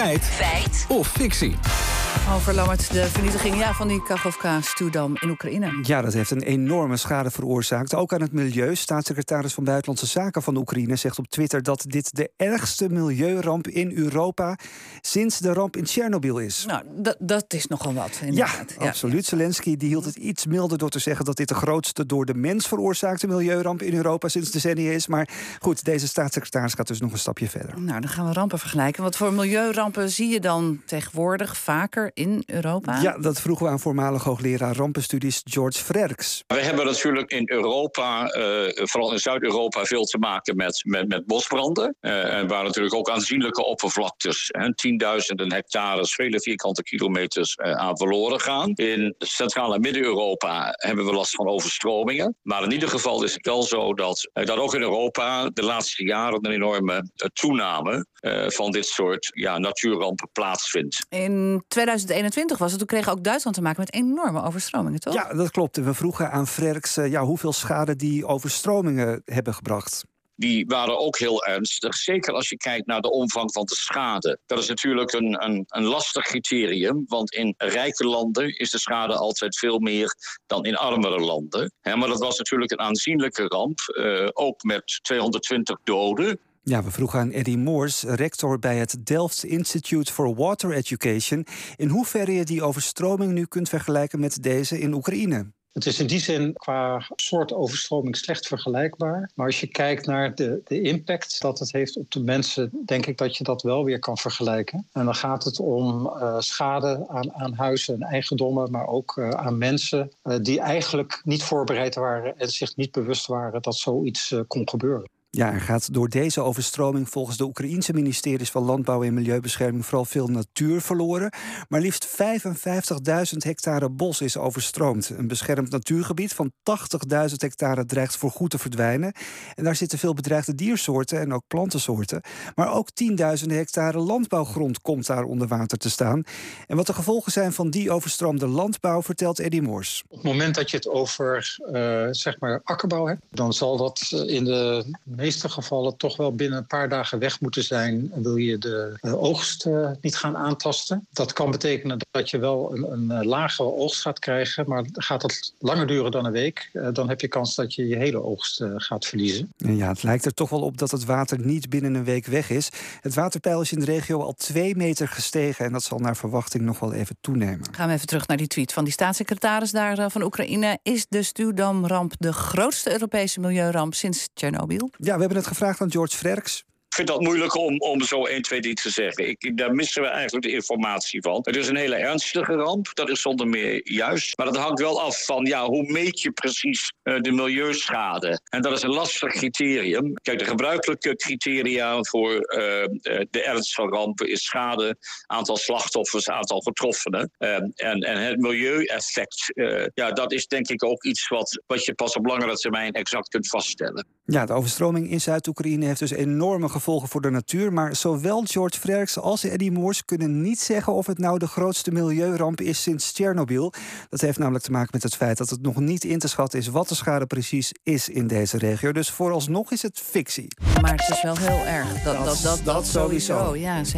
Feit. Feit. Of fictie. Over Lammert, de vernietiging ja, van die Kachovka-stuwdam in Oekraïne. Ja, dat heeft een enorme schade veroorzaakt. Ook aan het milieu. Staatssecretaris van Buitenlandse Zaken van Oekraïne zegt op Twitter dat dit de ergste milieuramp in Europa sinds de ramp in Tsjernobyl is. Nou, dat- is nogal wat. Ja, absoluut. Zelensky die hield het iets milder door te zeggen dat dit de grootste door de mens veroorzaakte milieuramp in Europa sinds decennia is. Maar goed, deze staatssecretaris gaat dus nog een stapje verder. Nou, dan gaan we rampen vergelijken. Wat voor milieurampen zie je dan tegenwoordig vaker in Europa? Ja, dat vroegen we aan voormalig hoogleraar rampenstudies George Frerks. We hebben natuurlijk in Europa, eh, vooral in Zuid-Europa, veel te maken met, met, met bosbranden. Eh, en waar natuurlijk ook aanzienlijke oppervlaktes, hè, tienduizenden hectares, vele vierkante kilometers eh, aan verloren gaan. In Centraal- en Midden-Europa hebben we last van overstromingen. Maar in ieder geval is het wel zo dat, dat ook in Europa de laatste jaren een enorme toename eh, van dit soort ja, natuurrampen plaatsvindt. In 2021 was het, toen kreeg ook Duitsland te maken met enorme overstromingen, toch? Ja, dat klopt. En we vroegen aan Frerks eh, ja, hoeveel schade die overstromingen hebben gebracht. die waren ook heel ernstig. Zeker als je kijkt naar de omvang van de schade. Dat is natuurlijk een, een, een lastig criterium. Want in rijke landen is de schade altijd veel meer dan in armere landen. Hè, maar dat was natuurlijk een aanzienlijke ramp. eh, ook met 220 doden. Ja, we vroegen aan Eddie Moors, rector bij het Delft Institute for Water Education, in hoeverre je die overstroming nu kunt vergelijken met deze in Oekraïne. Het is in die zin qua soort overstroming slecht vergelijkbaar. Maar als je kijkt naar de, de impact dat het heeft op de mensen, denk ik dat je dat wel weer kan vergelijken. En dan gaat het om eh, schade aan, aan huizen en eigendommen, maar ook eh, aan mensen eh, die eigenlijk niet voorbereid waren en zich niet bewust waren dat zoiets kon gebeuren. Ja, er gaat door deze overstroming volgens de Oekraïense ministeries van Landbouw en Milieubescherming vooral veel natuur verloren. Maar liefst 55.000 hectare bos is overstroomd. Een beschermd natuurgebied van 80.000 hectare dreigt voorgoed te verdwijnen. En daar zitten veel bedreigde diersoorten en ook plantensoorten. Maar ook tienduizenden hectare landbouwgrond komt daar onder water te staan. En wat de gevolgen zijn van die overstroomde landbouw, vertelt Eddie Moors. Op het moment dat je het over eh, zeg maar akkerbouw hebt, dan zal dat eh, in de meeste gevallen toch wel binnen een paar dagen weg moeten zijn. Wil je de eh, oogst eh, niet gaan aantasten? Dat kan betekenen dat je wel een, een eh, lage oogst gaat krijgen, maar gaat dat langer duren dan een week, eh, dan heb je kans dat je je hele oogst eh, gaat verliezen. En ja, het lijkt er toch wel op dat het water niet binnen een week weg is. Het waterpeil is in de regio al twee meter gestegen en dat zal naar verwachting nog wel even toenemen. Gaan we even terug naar die tweet van die staatssecretaris daar van Oekraïne. Is de stuwdamramp de grootste Europese milieuramp sinds Tsjernobyl? Ja, we hebben het gevraagd aan George Frerks. Ik vind dat moeilijk om, om zo 1, 2, 3 te zeggen. Ik, daar missen we eigenlijk de informatie van. Het is een hele ernstige ramp, dat is zonder meer juist. Maar dat hangt wel af van ja, hoe meet je precies eh, de milieuschade. En dat is een lastig criterium. Kijk, de gebruikelijke criteria voor eh, eh, de ernst van rampen is schade, aantal slachtoffers, aantal getroffenen. Eh, en, en het milieueffect, ja, dat is denk ik ook iets wat, wat je pas op langere termijn exact kunt vaststellen. Ja, de overstroming in Zuid-Oekraïne heeft dus enorme gevolgen voor de natuur. Maar zowel George Frerks als Eddie Moors kunnen niet zeggen of het nou de grootste milieuramp is sinds Tsjernobyl. Dat heeft namelijk te maken met het feit dat het nog niet in te schatten is wat de schade precies is in deze regio. Dus vooralsnog is het fictie. Maar het is wel heel erg. Dat, dat, dat, dat, dat sowieso. sowieso. Ja,